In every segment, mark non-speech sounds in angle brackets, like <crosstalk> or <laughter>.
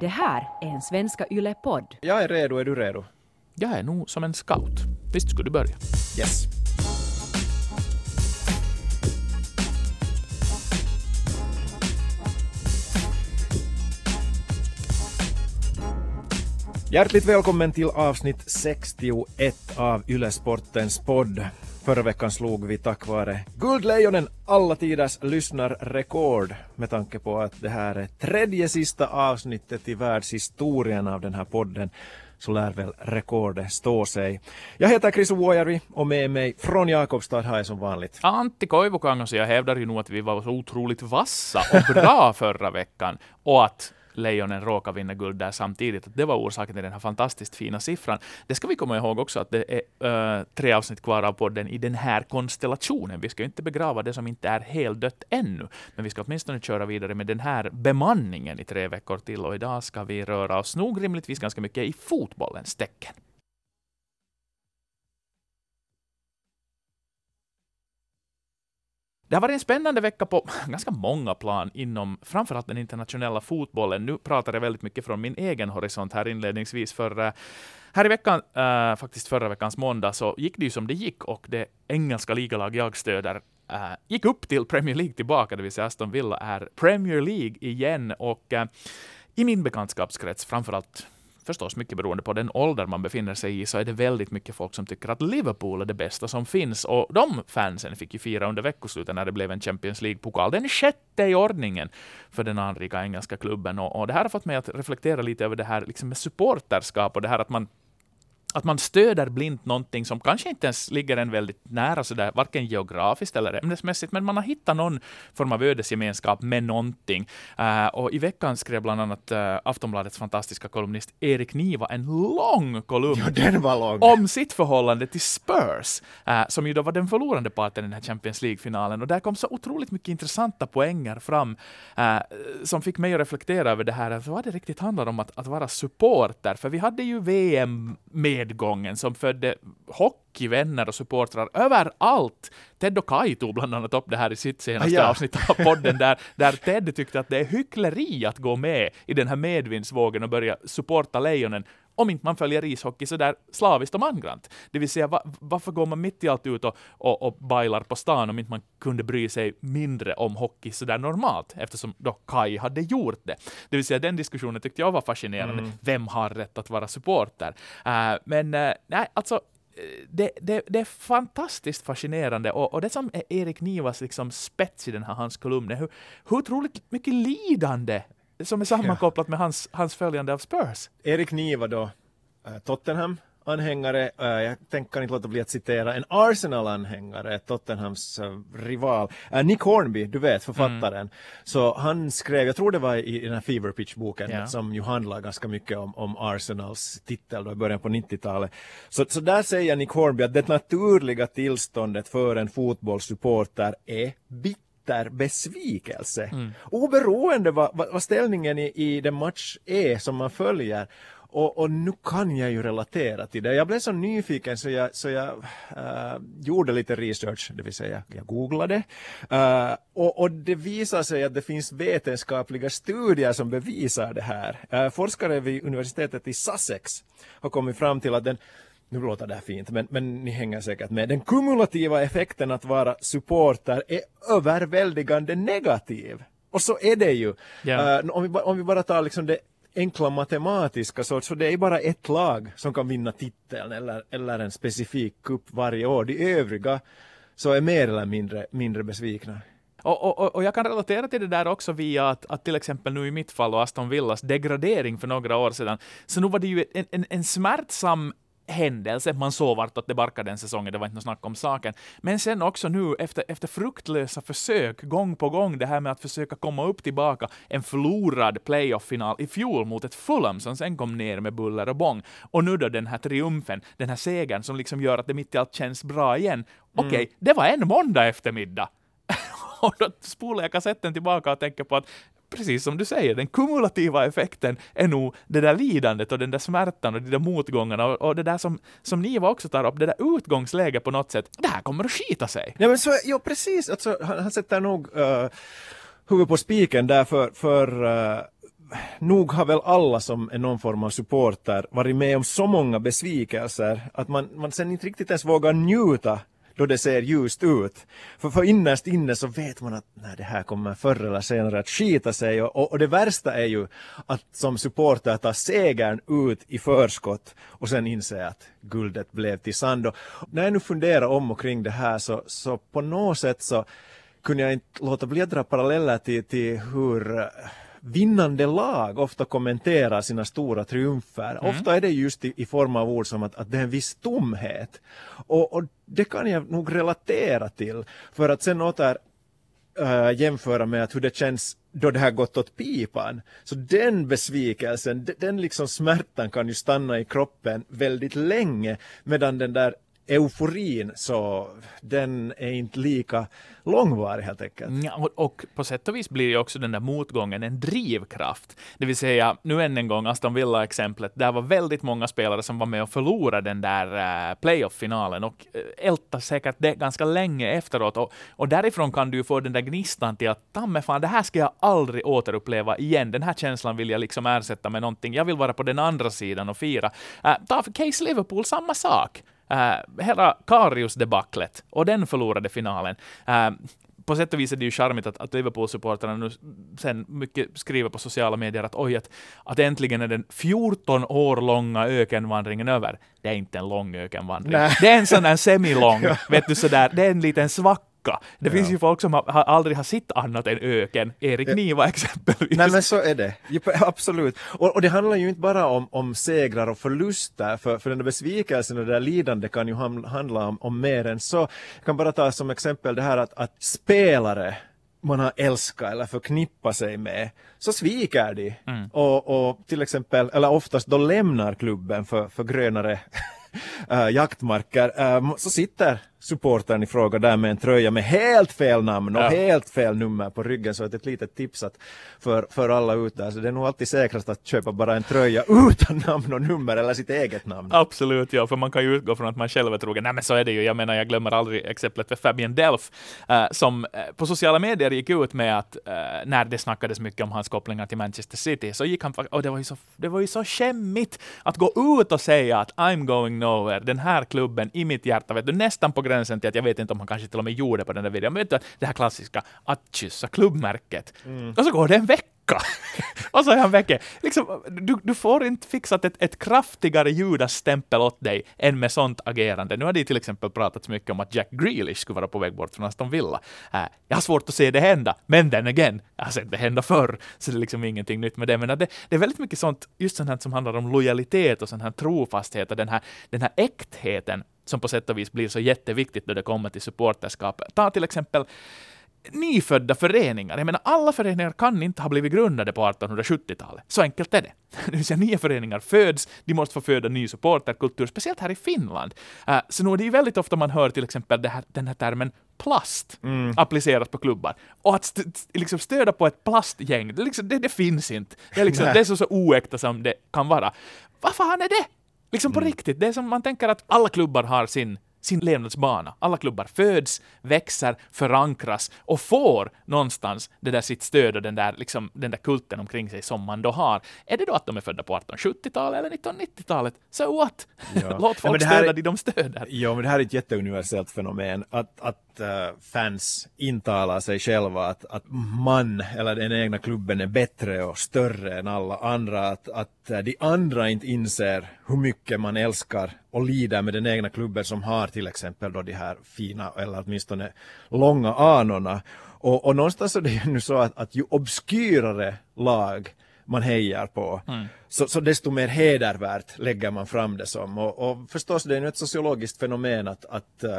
Det här är en Svenska Yle-podd. Jag är redo, är du redo? Jag är nog som en scout. Visst skulle du börja? Yes. Hjärtligt välkommen till avsnitt 61 av Yle-sportens podd. Förra veckan slog vi tack vare Guldlejonen alla tiders lyssnarrekord med tanke på att det här är tredje sista avsnittet i världshistorien av den här podden så lär väl rekordet stå sig. Jag heter Chris Vuojärvi och med mig från Jakobstad har jag som vanligt Antti Koivukangas, jag hävdar ju nog att vi var så otroligt vassa och bra <laughs> förra veckan och att Lejonen råkade vinna guld där samtidigt. Att det var orsaken till den här fantastiskt fina siffran. Det ska vi komma ihåg också att det är äh, tre avsnitt kvar av podden i den här konstellationen. Vi ska ju inte begrava det som inte är helt dött ännu, men vi ska åtminstone köra vidare med den här bemanningen i tre veckor till och idag ska vi röra oss nog rimligtvis ganska mycket i fotbollens tecken. Det har varit en spännande vecka på ganska många plan inom framförallt den internationella fotbollen. Nu pratar jag väldigt mycket från min egen horisont här inledningsvis, för eh, här i veckan, äh, faktiskt förra veckans måndag, så gick det ju som det gick och det engelska ligalag jag stöder äh, gick upp till Premier League tillbaka, det vill säga Aston Villa är Premier League igen och i min bekantskapskrets, framförallt förstås mycket beroende på den ålder man befinner sig i, så är det väldigt mycket folk som tycker att Liverpool är det bästa som finns. Och de fansen fick ju fira under veckoslutet när det blev en Champions League-pokal, den sjätte i ordningen för den anrika engelska klubben. Och, och, det här har fått mig att reflektera lite över det här liksom med supporterskap och det här att man att man stöder blint någonting som kanske inte ens ligger en väldigt nära, sådär, varken geografiskt eller ämnesmässigt, men man har hittat någon form av ödesgemenskap med någonting. Uh, och i veckan skrev bland annat uh, Aftonbladets fantastiska kolumnist Erik Niva en lång kolumn ja, om sitt förhållande till Spurs, uh, som ju då var den förlorande parten i den här Champions League-finalen. Och där kom så otroligt mycket intressanta poänger fram, som fick mig att reflektera över det här, vad det riktigt handlar om att, att vara supporter. För vi hade ju VM med medgången som födde hockeyvänner och supportrar överallt. Ted och Kai tog bland annat upp det här i sitt senaste ja. avsnitt av podden, där, där Ted tyckte att det är hyckleri att gå med i den här medvindsvågen och börja supporta Lejonen om inte man följer ishockey så där slaviskt och mangrant. Det vill säga, va, varför går man mitt i allt ut och, och, och bailar på stan om inte man kunde bry sig mindre om hockey så där normalt, eftersom då Kai hade gjort det. Det vill säga, den diskussionen tyckte jag var fascinerande. Mm. Vem har rätt att vara supporter? Uh, men uh, nej, alltså eh, det, det, det, är fantastiskt fascinerande och, och det som är Erik Nivas liksom spets i den här hans kolumn är hur, hur otroligt mycket lidande som är sammankopplat med hans, hans följande av Spurs. Erik Niva då, äh, Tottenham anhängare, äh, jag tänker inte låta bli att citera en Arsenal-anhängare, Tottenhams äh, rival, Nick Hornby, du vet författaren. Mm. Så han skrev, jag tror det var i, den här Fever Pitch-boken yeah. som ju handlar ganska mycket om, om Arsenals titel då i början på 90-talet. Så, så där säger Nick Hornby att det naturliga tillståndet för en fotbollssupporter är bitter bitter besvikelse. Mm. Oberoende vad, vad, vad ställningen i, i den match är som man följer. Och, och, nu kan jag ju relatera till det. Jag blev så nyfiken så jag, så jag uh, gjorde lite research, det vill säga jag googlade. Uh, och, och, det visar sig att det finns vetenskapliga studier som bevisar det här. Uh, forskare vid universitetet i Sussex har kommit fram till att den nu låter det här fint, men, men ni hänger säkert med. Den kumulativa effekten att vara supporter är överväldigande negativ. Och så är det ju. Yeah. Uh, om, vi, om vi bara tar liksom det enkla matematiska så, så det är bara ett lag som kan vinna titeln eller, eller en specifik kupp varje år. De övriga så är mer eller mindre, mindre besvikna. Och, och, och jag kan relatera till det där också via att, att till exempel nu i mitt fall och Aston Villas degradering för några år sedan, så nu var det ju en, en, en smärtsam händelse. Man såg vartåt det barkade den säsongen, det var inte något snack om saken. Men sen också nu efter, efter fruktlösa försök, gång på gång, det här med att försöka komma upp tillbaka, en förlorad playoff-final i fjol mot ett Fulham som sen kom ner med buller och bång. Och nu då den här triumfen, den här segern som liksom gör att det mitt i allt känns bra igen. Okej, okay, mm. det var en måndag eftermiddag. <laughs> och då spolar jag kassetten tillbaka och tänker på att precis som du säger, den kumulativa effekten är nog det där lidandet och den där smärtan och de där motgångarna och, och det där som, som Niva också tar upp, det där utgångsläget på något sätt, det här kommer att skita sig. Ja men så, ja precis, alltså, han, han sätter nog uh, huvudet på spiken där för, för uh, nog har väl alla som är någon form av supporter varit med om så många besvikelser att man, man sen inte riktigt ens vågar njuta då det ser ljust ut. För, för innerst inne så vet man att nej, det här kommer förr eller senare att skita sig och, och, och det värsta är ju att som supporter ta segern ut i förskott och sen inse att guldet blev till sand. Och när jag nu funderar om och kring det här så, så på något sätt så kunde jag inte låta bli att dra paralleller till, till hur eh, vinnande lag ofta kommenterar sina stora triumfer. Mm. Ofta är det just i, i, form av ord som att, att det är en viss tomhet. Och, och det kan jag nog relatera till. För att sen åter äh, jämföra med att hur det känns då det har gått åt pipan. Så den besvikelsen, den liksom smärtan kan ju stanna i kroppen väldigt länge medan den där euforin så den är inte lika långvarig helt enkelt. Ja, och, och, på sätt och vis blir ju också den där motgången en drivkraft. Det vill säga, nu än en gång Aston Villa-exemplet, där var väldigt många spelare som var med och förlorade den där äh, playoff-finalen och eh, äh, ältade säkert det ganska länge efteråt. Och, och därifrån kan du ju få den där gnistan till att tamme fan, det här ska jag aldrig återuppleva igen. Den här känslan vill jag liksom ersätta med någonting. Jag vill vara på den andra sidan och fira. Äh, ta för Case Liverpool, samma sak äh, hela Karius-debaclet och den förlorade finalen. Äh, på sätt och vis är det ju charmigt att, att Liverpool-supportrarna nu sen mycket skriver på sociala medier att oj, att, att äntligen är den 14 år långa ökenvandringen över. Det är inte en lång ökenvandring. Nej. Det är en sån där semilång, <laughs> vet du sådär, det är en liten svacka Det ja. finns ju folk som har, har aldrig har sett annat än öken. Erik ja. Niva exempelvis. Nej men så är det. <laughs> absolut. Och, och, det handlar ju inte bara om, om segrar och förluster, för, för den där besvikelsen och det där lidande kan ju handla om, om mer än så. Jag kan bara ta som exempel det här att, att spelare man har älskat eller förknippat sig med, så sviker de. Mm. Och, och till exempel, eller oftast då lämnar klubben för, för grönare <laughs> äh, jaktmarker, äh, så sitter supportern i fråga där med en tröja med helt fel namn och ja. helt fel nummer på ryggen. Så ett litet tips att för, för alla ut där, så det är nog alltid säkrast att köpa bara en tröja utan namn och nummer eller sitt eget namn. Absolut, ja, för man kan ju utgå från att man själv är trogen. Nej men så är det ju, jag menar jag glömmer aldrig exemplet för Fabian Delf äh, som äh, på sociala medier gick ut med att äh, när det snackades mycket om hans kopplingar till Manchester City så gick han, och det var ju så, det var ju så skämmigt att gå ut och säga att I'm going nowhere, den här klubben i mitt hjärta, vet du, nästan på gränsen till att jag vet inte om han kanske till och med gjorde på den där videon, men vet du, det här klassiska att kyssa klubbmärket. Mm. Och så går det en vecka <laughs> och så är han väck. Liksom, du, du får inte fixat ett, ett kraftigare Judas-stämpel åt dig än med sånt agerande. Nu har det till exempel pratats mycket om att Jack Grealish skulle vara på väg bort från Aston Villa. Äh, jag har svårt att se det hända, men den again, jag har sett det hända förr, så det är liksom ingenting nytt med det. Men det, det är väldigt mycket sånt, just sånt här som handlar om lojalitet och sån här trofasthet och den här, den här äktheten som på sätt och vis blir så jätteviktigt när det kommer till supporterskap. Ta till exempel nyfödda föreningar. Jag menar, alla föreningar kan inte ha blivit grundade på 1870-talet. Så enkelt är det. <laughs> Det vill säga, nya föreningar föds, de måste få föda ny supporterkultur, speciellt här i Finland. Uh, så nu är det ju väldigt ofta man hör till exempel här, den här termen plast mm. appliceras på klubbar. Och att st liksom stöda på ett plastgäng, det, liksom, det, det finns inte. Det är, liksom, det är så, så oäkta som det kan vara. Vad fan är det? Liksom på mm. riktigt, det är som man tänker att alla klubbar har sin sin levnadsbana. Alla klubbar föds, växer, förankras och får någonstans det där sitt stöd och den där, liksom, den där kulten omkring sig som man då har. Är det då att de är födda på 1870-talet eller 1990-talet? So what? Ja. <laughs> Låt folk ja, stödja det de stöder. Ja, men det här är ett jätteuniversellt fenomen. Att, att uh, fans intalar sig själva att, att man eller den egna klubben är bättre och större än alla andra. Att, att uh, de andra inte inser hur mycket man älskar och lider med den egna klubben som har till exempel då de här fina eller åtminstone långa anorna. Och, och någonstans är det ju nu så att, att ju obskyrare lag man hejar på, mm. så, så desto mer hedervärt lägger man fram det som. Och, och förstås, det är ju ett sociologiskt fenomen att, att, uh,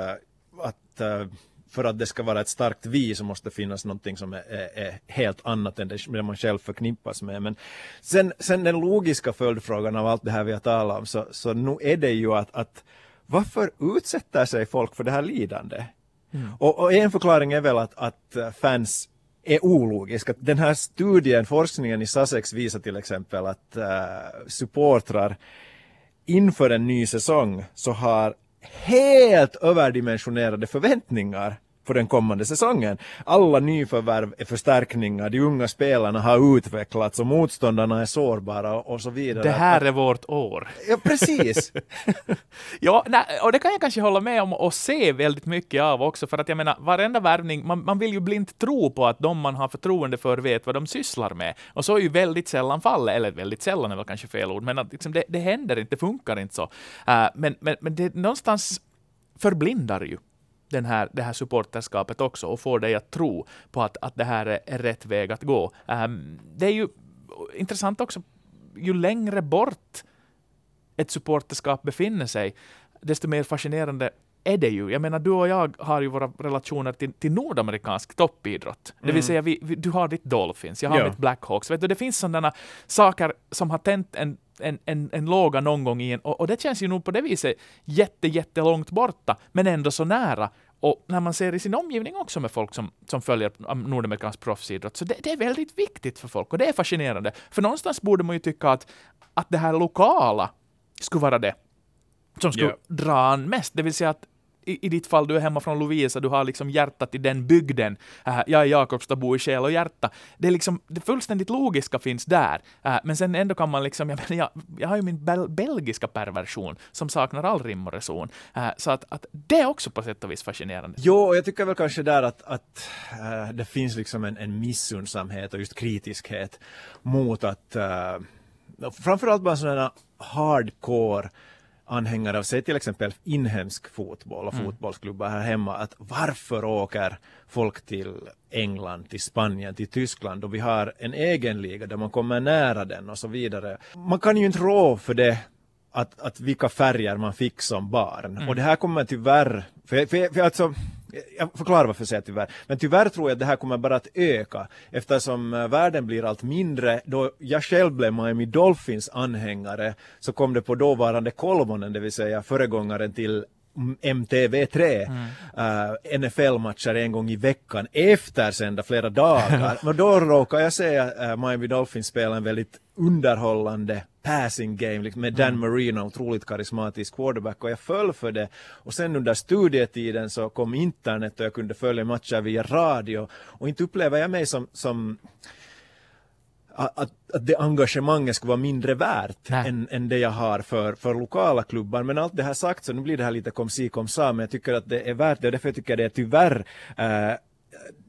att uh, för att det ska vara ett starkt vi så måste det finnas någonting som är, är, är, helt annat än det man själv förknippas med. Men sen, sen den logiska följdfrågan av allt det här vi har talat om så, så nu är det ju att, att varför utsätter sig folk för det här lidande? Mm. Och, och, en förklaring är väl att, att fans är ologiska. Den här studien, forskningen i Sussex visar till exempel att uh, supportrar inför en ny säsong så har helt överdimensionerade förväntningar på den kommande säsongen. Alla nyförvärv är förstärkningar, de unga spelarna har utvecklats och motståndarna är sårbara och, så vidare. Det här är vårt år. Ja, precis. <laughs> ja, och det kan jag kanske hålla med om och se väldigt mycket av också, för att jag menar, varenda värvning, man, man vill ju blint tro på att de man har förtroende för vet vad de sysslar med. Och så är ju väldigt sällan fallet, eller väldigt sällan är väl kanske fel ord, men att liksom det, det händer inte, det funkar inte så. Uh, men, men, men det någonstans förblindar ju den här, det här supporterskapet också och får dig att tro på att, att det här är, är rätt väg att gå. Um, det är ju intressant också, ju längre bort ett supporterskap befinner sig, desto mer fascinerande är det ju. Jag menar, du och jag har ju våra relationer till, till nordamerikansk toppidrott. Det vill mm. säga, vi, vi, du har ditt Dolphins, jag har ja. mitt Blackhawks. Vet du, det finns sådana saker som har tänt en en, en, en låga någon gång i en, och, och, det känns ju nog på det viset jätte, jättelångt borta, men ändå så nära. Och när man ser i sin omgivning också med folk som, som följer nordamerikansk proffsidrott, så det, det, är väldigt viktigt för folk och det är fascinerande. För någonstans borde man ju tycka att, att det här lokala skulle vara det som skulle yeah. dra an mest. Det vill säga att i, i ditt fall, du är hemma från Lovisa, du har liksom hjärtat i den bygden. Äh, jag är Jakobstad, bor i själ och hjärta. Det är liksom, det fullständigt logiska finns där. Äh, men sen ändå kan man liksom, jag, menar, jag, jag har ju min bel belgiska perversion som saknar all rim och reson. Äh, så att, att det är också på sätt och vis fascinerande. Jo, och jag tycker väl kanske där att, att äh, det finns liksom en, en missundsamhet och just kritiskhet mot att äh, framförallt bara sådana hardcore anhängare av, säg till exempel inhemsk fotboll och mm. fotbollsklubbar här hemma, att varför åker folk till England, till Spanien, till Tyskland och vi har en egen liga där man kommer nära den och så vidare. Man kan ju inte rå för det att, att vilka färger man fick som barn. Mm. Och det här kommer tyvärr, för, för, för alltså jag förklarar varför jag säger tyvärr. Men tyvärr tror jag att det här kommer bara att öka eftersom eh, världen blir allt mindre. Då jag själv blev Miami Dolphins anhängare så kom det på dåvarande Kolmonen, det vill säga föregångaren till MTV3 mm. uh, eh, NFL-matcher en gång i veckan eftersända flera dagar. <laughs> Men då råkade jag se uh, Miami Dolphins spela en väldigt underhållande passing game liksom med Dan mm. Marino, otroligt karismatisk quarterback och jag föll för det. Och sen under studietiden så kom internet och jag kunde följa matcher via radio och inte upplever jag mig som, som att, att det engagemanget skulle vara mindre värt än, än det jag har för, för lokala klubbar. Men allt det här sagt så nu blir det här lite kom si kom sa men jag tycker att det är värt det och därför jag tycker jag det är tyvärr eh,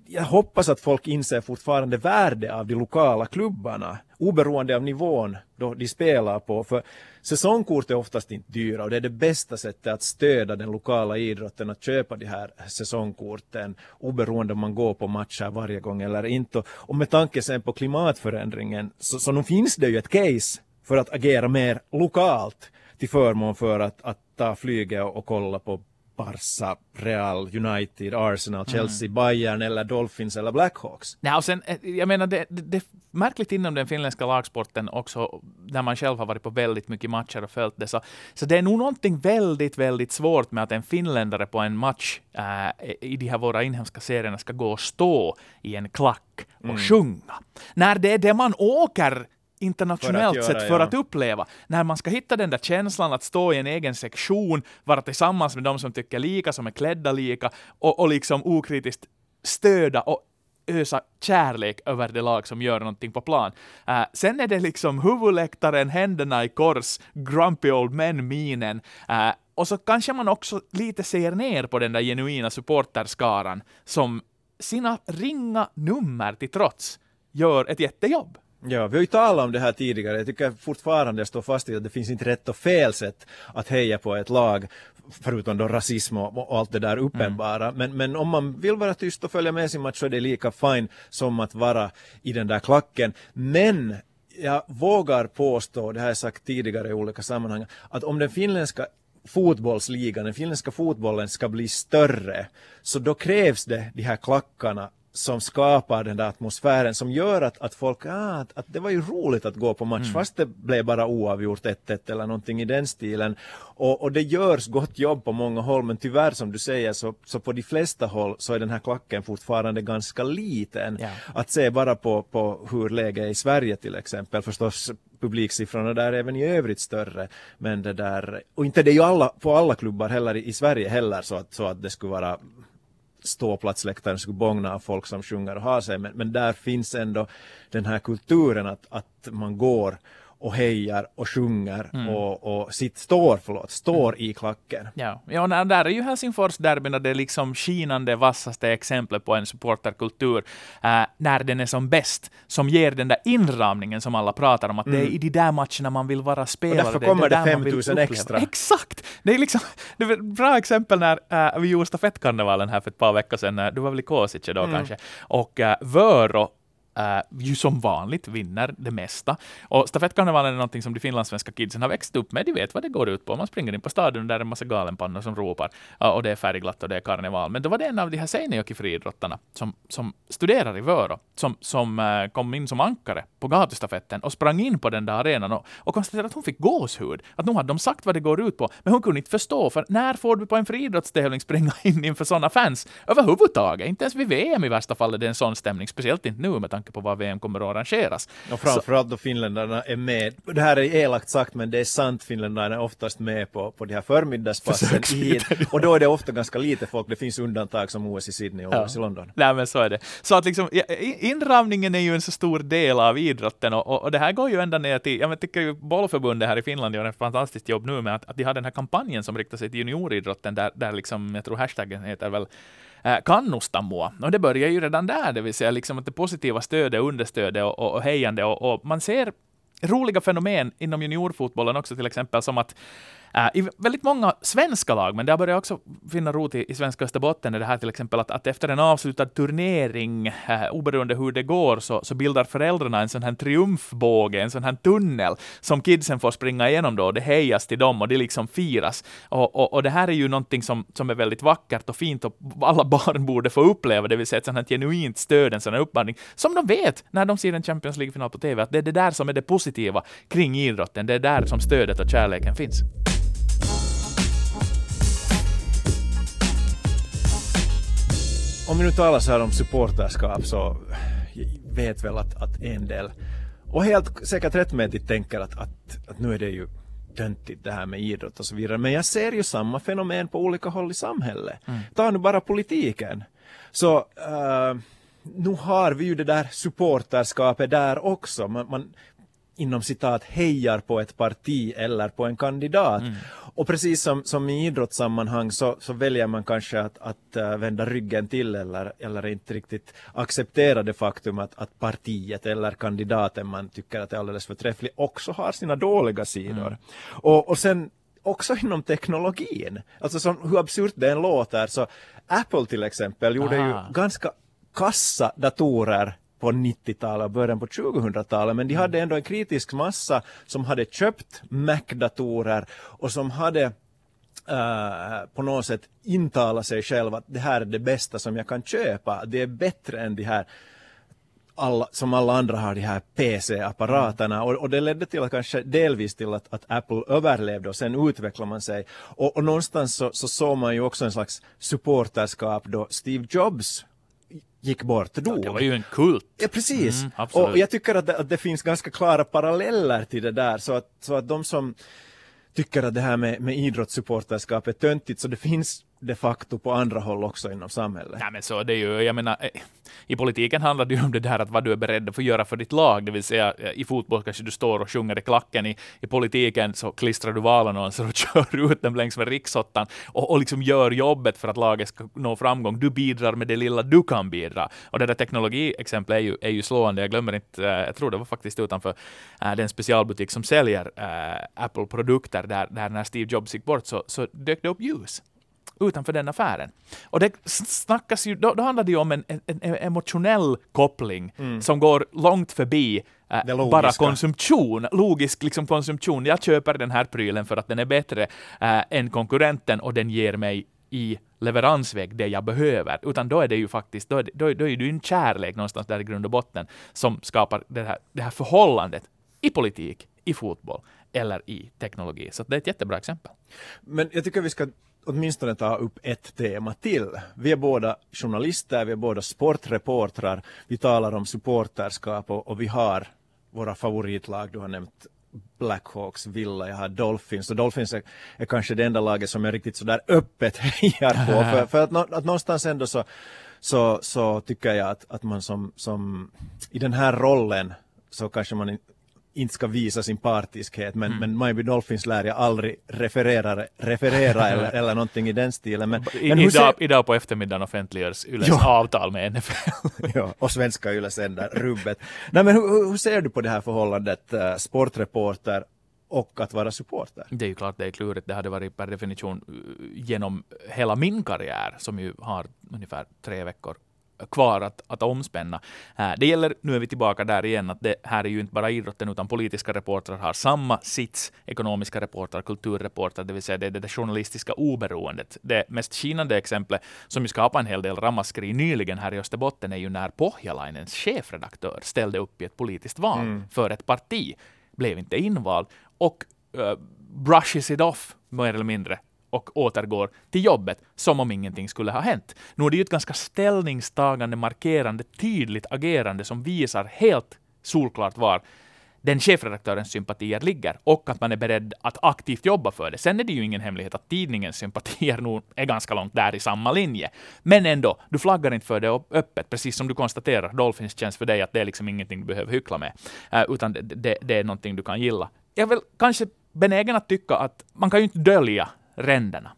jag hoppas att folk inser fortfarande värde av de lokala klubbarna oberoende av nivån då de spelar på. För säsongkort är oftast inte dyra och det är det bästa sättet att stödja den lokala idrotten att köpa de här säsongkorten oberoende om man går på matcher varje gång eller inte. Och med tanke sen på klimatförändringen så, så nu finns det ju ett case för att agera mer lokalt till förmån för att, att ta flyget och, och kolla på Barca, Real, United, Arsenal, Chelsea, mm. Bayern eller Dolphins eller Blackhawks. Nej, och sen, eh, jag menar, det, det, det är märkligt inom den finländska lagsporten också, där man själv har varit på väldigt mycket matcher och följt det, så, så det är nog någonting väldigt, väldigt svårt med att en finländare på en match äh, i de här våra inhemska serierna ska gå och stå i en klack och mm. sjunga. När det är det man åker internationellt sett för ja. att uppleva. När man ska hitta den där känslan att stå i en egen sektion, vara tillsammans med de som tycker lika, som är klädda lika och, och liksom okritiskt stöda och ösa kärlek över det lag som gör någonting på plan. Uh, sen är det liksom huvudläktaren, händerna i kors, grumpy old men-minen. Uh, och så kanske man också lite ser ner på den där genuina supporterskaran som sina ringa nummer till trots gör ett jättejobb. Ja, vi har ju talat om det här tidigare. Jag tycker fortfarande jag står fast vid att det finns inte rätt och fel sätt att heja på ett lag förutom då rasism och, allt det där uppenbara. Mm. Men, men om man vill vara tyst och följa med sin match så är det lika fine som att vara i den där klacken. Men jag vågar påstå, det har jag sagt tidigare i olika sammanhang, att om den finländska fotbollsligan, den finländska fotbollen ska bli större, så då krävs det de här klackarna som skapar den där atmosfären som gör att, att folk, ah, att, att det var ju roligt att gå på match mm. fast det blev bara oavgjort 1-1 eller någonting i den stilen. Och, och det görs gott jobb på många håll men tyvärr som du säger så, så på de flesta håll så är den här klacken fortfarande ganska liten. Yeah. Att se bara på, på hur läget är i Sverige till exempel förstås publiksiffrorna där är även i övrigt större. Men det där, och inte det är ju alla, på alla klubbar heller i, i Sverige heller så att, så att det skulle vara ståplatsläktaren skulle bångna av folk som sjunger och har sig, men, men där finns ändå den här kulturen att, att man går och hejar och sjunger Mm. och, och sitt, står, förlåt, står i klacken. Ja, ja där är ju Helsingfors-derbyna det liksom skinande vassaste exemplet på en supporterkultur eh, när den är som bäst, som ger den där inramningen som alla pratar om, att det är i de där matcherna man vill vara spelare. Mm. därför är kommer det vill 5000 uppleva. extra. Exakt! Det är liksom <laughs> det är ett bra exempel när eh, vi gjorde stafettkarnevalen här för ett par veckor sedan, du var väl i Kosice då Mm. kanske, och uh, Vörå Uh, ju som vanligt vinner det mesta. Och stafettkarnevalen är någonting som de finlandssvenska kidsen har växt upp med. De vet vad det går ut på. Man springer in på stadion där är en massa galenpannor som ropar. Uh, och det är färgglatt och det är karneval. Men då var det en av de här Seinäjoki-friidrottarna som, som studerar i Vörå, som, som uh, kom in som ankare på gatustafetten och sprang in på den där arenan och, och konstaterade att hon fick gåshud. Att nu hade de sagt vad det går ut på, men hon kunde inte förstå, för när får du på en friidrottstävling springa <laughs> in inför sådana fans överhuvudtaget? Inte ens vid VM i värsta fall är det en sån stämning, speciellt inte nu med tanke på var VM kommer att arrangeras. Och framförallt då finländarna är med. Det här är elakt sagt men det är sant, finländarna är oftast med på, på de här förmiddagspassen hit. <laughs> Och då är det ofta ganska lite folk, det finns undantag som OS i Sydney och Ja. OS i London. Nej, men så är det. Så att liksom, inramningen är ju en så stor del av idrotten och, och, och det här går ju ända ner till, jag tycker ju bollförbundet här i Finland gör ett fantastiskt jobb nu med att, att de har den här kampanjen som riktar sig till junioridrotten där, där liksom, jag tror hashtaggen heter väl Äh, kannusta kannustamua. Och det börjar ju redan där, det vill säga liksom att det positiva stödet, understödet och, och, och hejande och, och man ser roliga fenomen inom juniorfotbollen också till exempel som att äh, i väldigt många svenska lag, men det har börjat också finna rot i, i svenska Österbotten, är det här till exempel att, att efter en avslutad turnering, äh, oberoende hur det går, så, så bildar föräldrarna en sån här triumfbåge, en sån här tunnel som kidsen får springa igenom då, och det hejas till dem och det liksom firas. Och, och, och det här är ju någonting som, som är väldigt vackert och fint och alla <laughs> barn borde få uppleva, det vill säga ett sånt här genuint stöd, en sån här uppmaning, som de vet när de ser en Champions League-final på TV, att det är det där som är det positiva kring idrotten, det är där som stödet och kärleken finns. Om vi nu talar så här om supporterskap så vet väl att, att en del, och helt säkert rättmätigt tänker att, att, att nu är det ju töntigt det här med idrott och så vidare. Men jag ser ju samma fenomen på olika håll i samhället. Ta nu bara politiken. Så uh, nu har vi ju det där supporterskapet där också. Man, man inom citat hejar på ett parti eller på en kandidat. Och precis som, som i idrottssammanhang så, så väljer man kanske att, att äh, vända ryggen till eller, eller inte riktigt acceptera det faktum att, att partiet eller kandidaten man tycker att är alldeles förträfflig också har sina dåliga sidor. Och, och sen också inom teknologin. Alltså som, hur absurt det än låter så Apple till exempel gjorde Ah. ju ganska kassa datorer på 90-talet och början på 2000-talet, men de hade ändå en kritisk massa som hade köpt Mac-datorer och som hade eh, på något sätt intalat sig själva att det här är det bästa som jag kan köpa, det är bättre än de här alla, som alla andra har de här PC-apparaterna och, och det ledde till att kanske delvis till att, att Apple överlevde och sen utvecklade man sig. Och, och någonstans så, så såg man ju också en slags supporterskap då Steve Jobs gick bort, dog. Det var ju en kult. Ja, precis. Mm, och jag tycker att det, att det finns ganska klara paralleller till det där. Så att, så att de som tycker att det här med, med idrottssupporterskap är töntigt, så det finns de facto på andra håll också inom samhället. Ja, men så det är ju, jag menar, eh, i politiken handlar det ju om det där att vad du är beredd att få göra för ditt lag, det vill säga eh, i fotboll kanske du står och sjunger i klacken, i, i politiken så klistrar du valannonser och <laughs> kör ut dem längs med riksottan och, och liksom gör jobbet för att laget ska nå framgång. Du bidrar med det lilla du kan bidra. Och det där teknologiexemplet är ju, är ju slående. Jag glömmer inte, eh, jag tror det var faktiskt utanför den specialbutik som säljer Apple-produkter, där, där när Steve Jobs gick bort så, så dök det upp ljus utanför den affären. Och det snackas ju, då, då handlar det ju om en, en, en emotionell koppling som går långt förbi logiska. bara konsumtion, logisk liksom konsumtion. Jag köper den här prylen för att den är bättre eh, än konkurrenten och den ger mig i leveransväg det jag behöver, utan då är det ju faktiskt, då är det, då då är det en kärlek någonstans där i grund och botten som skapar det här, det här förhållandet i politik, i fotboll eller i teknologi. Så det är ett jättebra exempel. Men jag tycker vi ska åtminstone ta upp ett tema till. Vi är båda journalister, vi är båda sportreportrar, vi talar om supporterskap och, och vi har våra favoritlag, du har nämnt Blackhawks, Villa, jag har Dolphins och Dolphins är, är kanske det enda laget som jag riktigt sådär öppet <laughs> hejar på. För, för att, att någonstans ändå så, så, så tycker jag att, att man som, som i den här rollen så kanske man inte ska visa sin partiskhet men, men Miami Dolphins lär jag aldrig referera, referera eller, <laughs> eller någonting i den stilen. Men, I, men hur ser- idag, idag på eftermiddagen offentliggörs Yles Ja. avtal med NFL. <laughs> ja, och svenska Yle sänder rubbet. Nej men hur, hur- ser du på det här förhållandet uh, sportreporter och att vara supporter? Det är ju klart det är klurigt. Det hade varit per definition uh, genom hela min karriär, som ju har ungefär tre veckor kvar att, att omspänna. Eh, Det gäller, nu är vi tillbaka där igen, att det här är ju inte bara idrotten, utan politiska reportrar har samma sits, ekonomiska reportrar, kulturreportrar, det vill säga det är det där journalistiska oberoendet. Det mest skinande exemplet, som ju skapade en hel del ramaskri nyligen här i Österbotten, är ju när Pohjalainens chefredaktör ställde upp i ett politiskt val för ett parti, blev inte invald och uh, brushes it off, mer eller mindre, och återgår till jobbet som om ingenting skulle ha hänt. Nu är det ju ett ganska ställningstagande, markerande, tydligt agerande som visar helt solklart var den chefredaktörens sympatier ligger och att man är beredd att aktivt jobba för det. Sen är det ju ingen hemlighet att tidningens sympatier nog är ganska långt där i samma linje. Men ändå, du flaggar inte för det öppet, precis som du konstaterar. Dolphins känns för dig att det är liksom ingenting du behöver hyckla med, eh, utan det, det, det är någonting du kan gilla. Jag är väl kanske benägen att tycka att man kan ju inte dölja ränderna.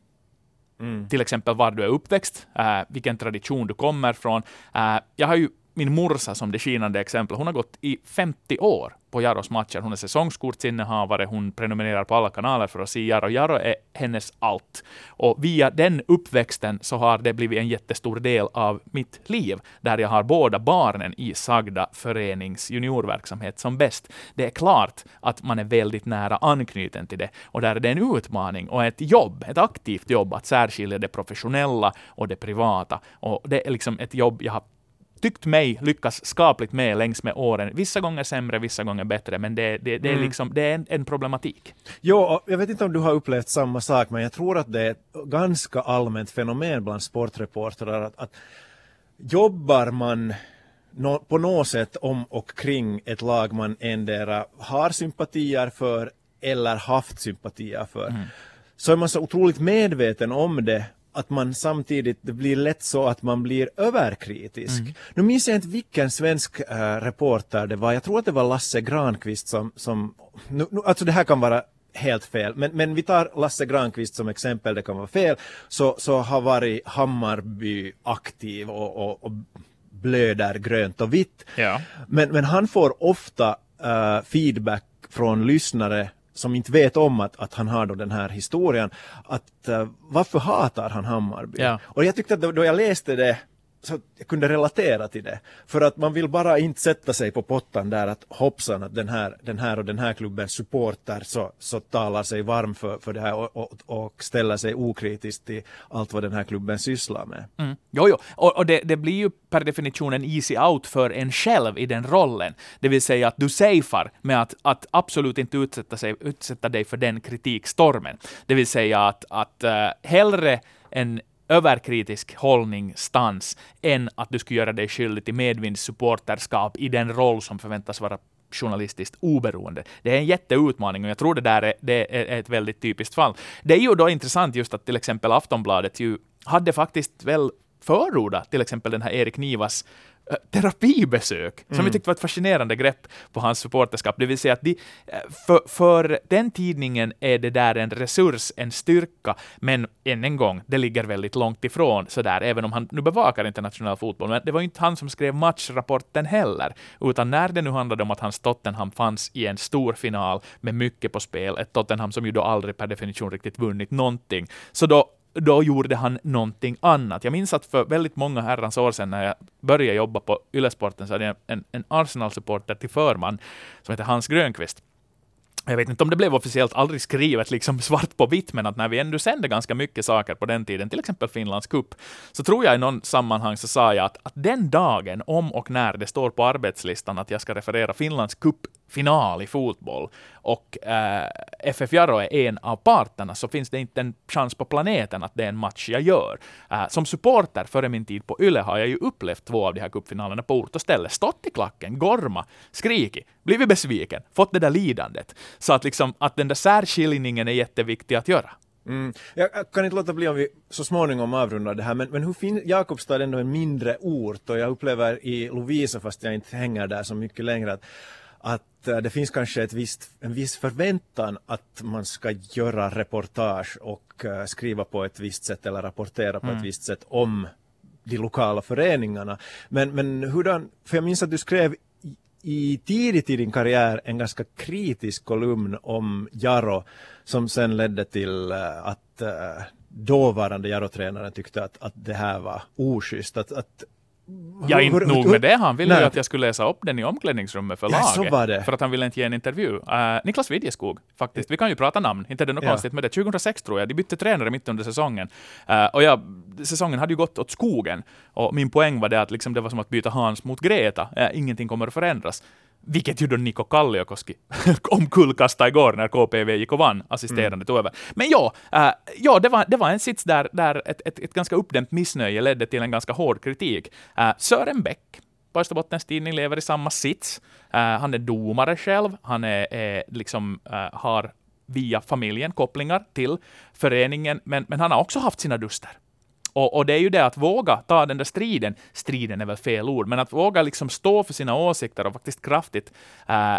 Till exempel var du är uppväxt, äh, vilken tradition du kommer från. Äh, jag har ju min morsa som det skinande exempel. Hon har gått i 50 år på Jaros matcher. Hon är säsongskortsinnehavare, hon prenumererar på alla kanaler för att se Jaro. Jaro är hennes allt. Och via den uppväxten så har det blivit en jättestor del av mitt liv, där jag har båda barnen i sagda förenings juniorverksamhet som bäst. Det är klart att man är väldigt nära anknuten till det, och där är det en utmaning och ett jobb, ett aktivt jobb att särskilja det professionella och det privata. Och det är liksom ett jobb jag har tyckt mig lyckas skapligt med längs med åren. Vissa gånger sämre, vissa gånger bättre, men det, det, det är, liksom, det är en, en problematik. Jo, jag vet inte om du har upplevt samma sak, men jag tror att det är ett ganska allmänt fenomen bland sportreportrar att, att jobbar man på något sätt om och kring ett lag man endera har sympatier för eller haft sympatier för, så är man så otroligt medveten om det att man samtidigt, det blir lätt så att man blir överkritisk. Nu minns jag inte vilken svensk äh, reporter det var, jag tror att det var Lasse Granqvist som, som nu, nu, alltså det här kan vara helt fel, men, men vi tar Lasse Granqvist som exempel, det kan vara fel, så, så har varit Hammarby aktiv och, och, och blöder grönt och vitt. Ja. Men, men han får ofta eh, feedback från lyssnare som inte vet om att, att han har då den här historien. Att eh, varför hatar han Hammarby? Ja. Och jag tyckte att då, då jag läste det så att jag kunde relatera till det. För att man vill bara inte sätta sig på pottan där att hoppsan att den här, den här och den här klubbens supporter så, så talar sig varm för, för det här och, och, och ställer sig okritiskt till allt vad den här klubben sysslar med. Mm. Jo, jo. Och, och det, det blir ju per definition en easy out för en själv i den rollen. Det vill säga att du safear med att, att absolut inte utsätta, sig, utsätta dig för den kritikstormen. Det vill säga att, att uh, hellre en överkritisk hållning, stans, än att du skulle göra dig skyldig till medvindssupporterskap i den roll som förväntas vara journalistiskt oberoende. Det är en jätteutmaning och jag tror det där är, det är ett väldigt typiskt fall. Det är ju då intressant just att till exempel Aftonbladet ju hade faktiskt väl förordat till exempel den här Erik Nivas eh, terapibesök, som jag tyckte var ett fascinerande grepp på hans supporterskap. Det vill säga att de, eh, för, för den tidningen är det där en resurs, en styrka, men än en gång, det ligger väldigt långt ifrån sådär, även om han nu bevakar internationell fotboll. Men det var inte han som skrev matchrapporten heller, utan när det nu handlade om att hans Tottenham fanns i en stor final med mycket på spel, ett Tottenham som ju då aldrig per definition riktigt vunnit någonting, så då då gjorde han någonting annat. Jag minns att för väldigt många herrans år sedan när jag började jobba på Ylesporten så hade jag en, en Arsenal-supporter till förman som heter Hans Grönqvist. Jag vet inte om det blev officiellt aldrig skrivet liksom svart på vitt, men att när vi ändå sände ganska mycket saker på den tiden, till exempel Finlands cup, så tror jag i någon sammanhang så sa jag att, att den dagen, om och när det står på arbetslistan att jag ska referera Finlands cup final i fotboll och eh, FF Jarro är en av parterna så finns det inte en chans på planeten att det är en match jag gör. Eh, som supporter före min tid på Yle har jag ju upplevt två av de här cupfinalerna på ort och ställe. Stått i klacken, gorma, skrikit, blivit besviken, fått det där lidandet. Så att liksom att den där särskiljningen är jätteviktig att göra. Mm. Jag äh, kan inte låta bli om vi så småningom avrundar det här, men, men hur fin Jakobstad ändå en mindre ort och jag upplever i Lovisa, fast jag inte hänger där så mycket längre, att, att eh, det finns kanske ett visst, en viss förväntan att man ska göra reportage och uh, skriva på ett visst sätt eller rapportera på mm. ett visst sätt om de lokala föreningarna. Men, men hurdan, för jag minns att du skrev i tidigt i din karriär en ganska kritisk kolumn om Jaro som sen ledde till uh, att dåvarande Jaro-tränaren tyckte att, att det här var oschysst. Att, att Ja, inte nog med det. Han ville ju att jag skulle läsa upp den i omklädningsrummet för ja, laget. För att han ville inte ge en intervju. Uh, Niklas Widjeskog, faktiskt. Vi kan ju prata namn. Inte är det något ja. konstigt med det. 2006 tror jag. De bytte tränare mitt under säsongen. Uh, och ja, säsongen hade ju gått åt skogen. Och min poäng var det att liksom, det var som att byta Hans mot Greta. Uh, ingenting kommer att förändras. Vilket ju då Niko Kalliokoski <laughs> omkullkastade igår när KPV gick och vann, assisterande mm. över. Men ja, äh, ja det, var, det var en sits där, där ett, ett, ett ganska uppdämt missnöje ledde till en ganska hård kritik. Äh, Sören Bäck, på Österbottens Tidning, lever i samma sits. Äh, han är domare själv, han är, är liksom, äh, har via familjen kopplingar till föreningen, men, men han har också haft sina duster. Och, och, det är ju det att våga ta den där striden, striden är väl fel ord, men att våga liksom stå för sina åsikter och faktiskt kraftigt äh,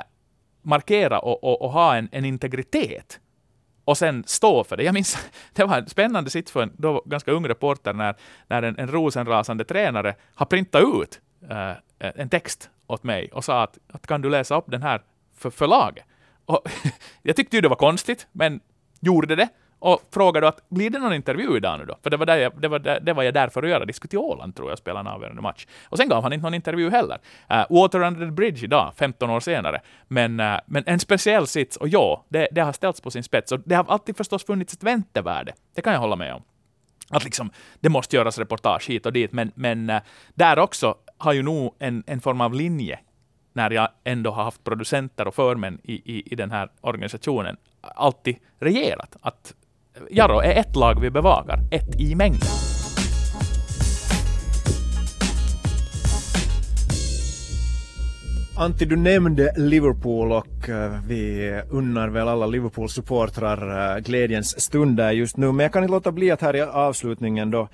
markera och, och, och, ha en, en integritet och sen stå för det. Jag minns, <laughs> det var en spännande sitt för en då ganska ung reporter när, när en, en rosenrasande tränare har printat ut äh, en text åt mig och sa att, att kan du läsa upp den här för, förlaget? Och <laughs> jag tyckte ju det var konstigt, men gjorde det och frågade att blir det någon intervju idag nu då? För det var, där jag, det var, där, det var jag där för att göra. Det skulle till Åland tror jag spela en avgörande match. Och sen gav han inte någon intervju heller. Uh, Water under the bridge idag, 15 år senare. Men, uh, men en speciell sits, och ja, det, det har ställts på sin spets. Och det har alltid förstås funnits ett väntevärde. Det kan jag hålla med om. Att liksom, det måste göras reportage hit och dit, men, men uh, där också har ju nog en, en form av linje när jag ändå har haft producenter och förmän i, i, i den här organisationen, alltid regerat. Att Jaro är ett lag vi bevakar, ett i mängden. Antti, du nämnde Liverpool och eh, vi unnar väl alla Liverpool-supportrar eh, glädjens stunder just nu. Men jag kan inte låta bli att här i avslutningen då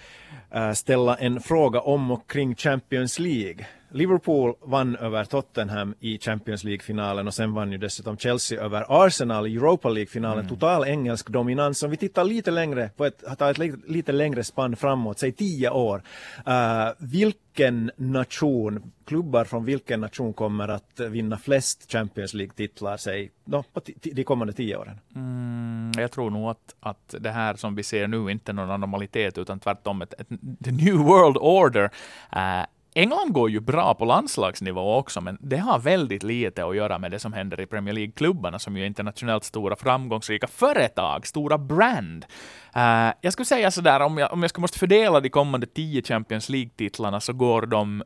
eh, ställa en fråga om och kring Champions League. Liverpool vann över Tottenham i Champions League-finalen och sen vann ju dessutom Chelsea över Arsenal i Europa League-finalen. Mm. Total engelsk dominans. Om vi tittar lite längre, på ett, tar ett lite längre spann framåt, säg tio år. Uh, vilken nation, klubbar från vilken nation kommer att vinna flest Champions League-titlar, säg, no, på de kommande tio åren? Mm, jag tror nog att, att det här som vi ser nu inte är någon anomalitet, utan tvärtom ett, ett, the new world order. Uh, England går ju bra på landslagsnivå också, men det har väldigt lite att göra med det som händer i Premier League-klubbarna, som ju är internationellt stora, framgångsrika företag, stora brand. Uh, jag skulle säga sådär, om jag, om jag skulle måste fördela de kommande tio Champions League-titlarna, så går de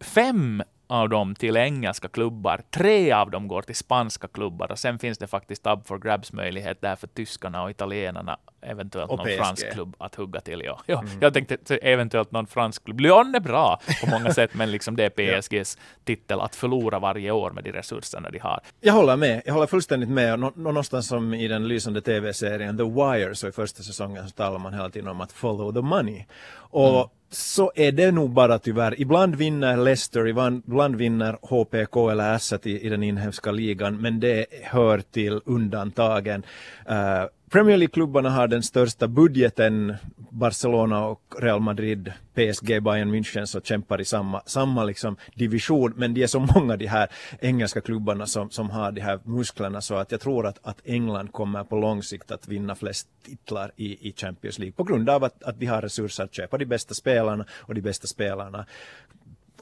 fem av dem till engelska klubbar. Tre av dem går till spanska klubbar och sen finns det faktiskt up for grabs möjlighet där för tyskarna och italienarna, eventuellt och någon PSG. fransk klubb att hugga till. Ja. Ja, mm. Jag tänkte eventuellt någon fransk klubb. Lyon är bra på många sätt, men liksom det är <laughs> PSGs titel att förlora varje år med de resurserna de har. Jag håller med. Jag håller fullständigt med. Nå någonstans som i den lysande tv-serien The Wire, så i första säsongen så talar man hela tiden om att follow the money. Och mm så är det nog bara tyvärr. Ibland vinner Leicester, ibland vinner HPK eller Asset i, i den inhemska ligan, men det hör till undantagen. Uh, Premier League-klubbarna har den största budgeten. Barcelona och Real Madrid, PSG, Bayern München så kämpar i samma, samma liksom division. Men det är så många de här engelska klubbarna som, som har de här musklerna så att jag tror att, att England kommer på lång sikt att vinna flest titlar i, i Champions League på grund av att, att de har resurser att köpa de bästa spelarna och de bästa spelarna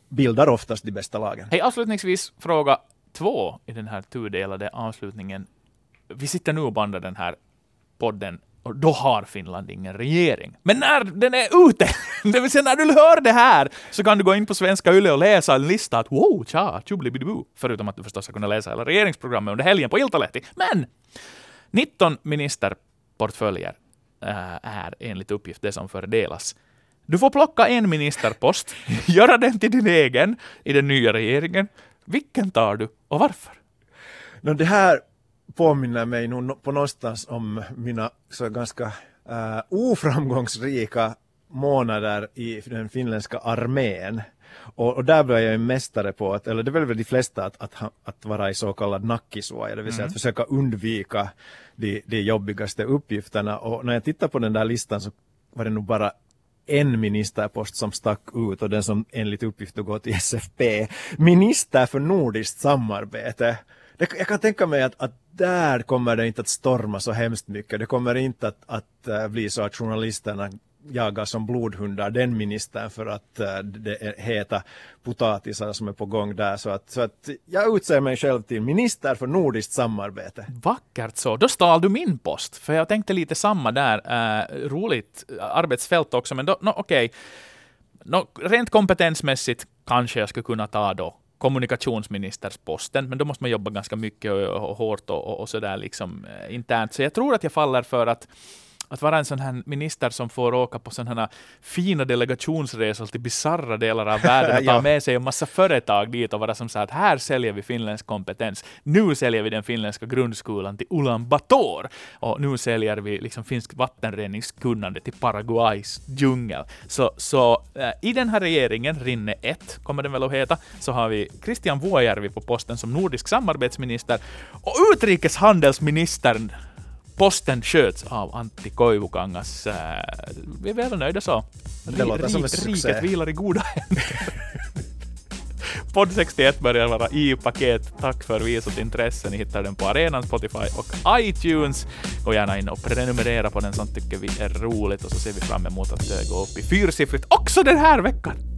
bildar oftast de bästa lagen. Hej, avslutningsvis fråga två i den här tudelade avslutningen. Vi sitter nu och bandar den här podden och då har Finland ingen regering. Men när den är ute, <laughs> det vill säga när du hör det här, så kan du gå in på Svenska Yle och läsa en lista att wow, tja, tjubblibidibu. Förutom att du förstås ska kunna läsa hela regeringsprogrammet under helgen på Iltalehti. Men 19 ministerportföljer äh, är enligt uppgift det som fördelas. Du får plocka en ministerpost, <laughs> göra den till din egen i den nya regeringen. Vilken tar du och varför? No, det här påminner mig nog på någonstans om mina så ganska uh, oframgångsrika månader i den finländska armén. Och, och, där blev jag en mästare på, att, eller det är väl de flesta, att, att, att vara i så kallad nackisuoja, det vill säga mm. att försöka undvika de, de jobbigaste uppgifterna. Och när jag tittar på den där listan så var det nog bara en ministerpost som stack ut och den som enligt uppgift går till SFP. Minister för nordiskt samarbete. Det, jag kan tänka mig att, att där kommer det inte att storma så hemskt mycket. Det kommer inte att, att eh, bli så att journalisterna jagar som blodhundar den ministern för att eh, det är heta potatisar som är på gång där. Så att, så att jag utser mig själv till minister för nordiskt samarbete. Vackert så. Då stal du min post. För jag tänkte lite samma där. Uh, roligt arbetsfält också, men då, no, okej. Okay. No, rent kompetensmässigt kanske jag skulle kunna ta då kommunikationsministersposten, men då måste man jobba ganska mycket och, och hårt och, och, och sådär liksom eh, internt. Så jag tror att jag faller för att att vara en sån här minister som får åka på sådana här fina delegationsresor till bisarra delar av världen <laughs> och ta med sig en massa företag dit och vara som så att här säljer vi finländsk kompetens. Nu säljer vi den finländska grundskolan till Ulan Bator och nu säljer vi liksom finsk vattenreningskunnande till Paraguays djungel. Så, så äh, i den här regeringen, Rinne 1 kommer den väl att heta, så har vi Christian Vuojärvi på posten som nordisk samarbetsminister och utrikeshandelsministern Posten sköts av Antti Koivukangas. Äh, vi är väl nöjda så. Det låter som en succé. Riket vilar i goda händer. <laughs> Podd 61 börjar vara i paket. Tack för visat intresse. Ni hittar den på arenan, Spotify och iTunes. Gå gärna in och prenumerera på den, sånt tycker vi är roligt och så ser vi fram emot att gå upp i fyrsiffrigt också den här veckan.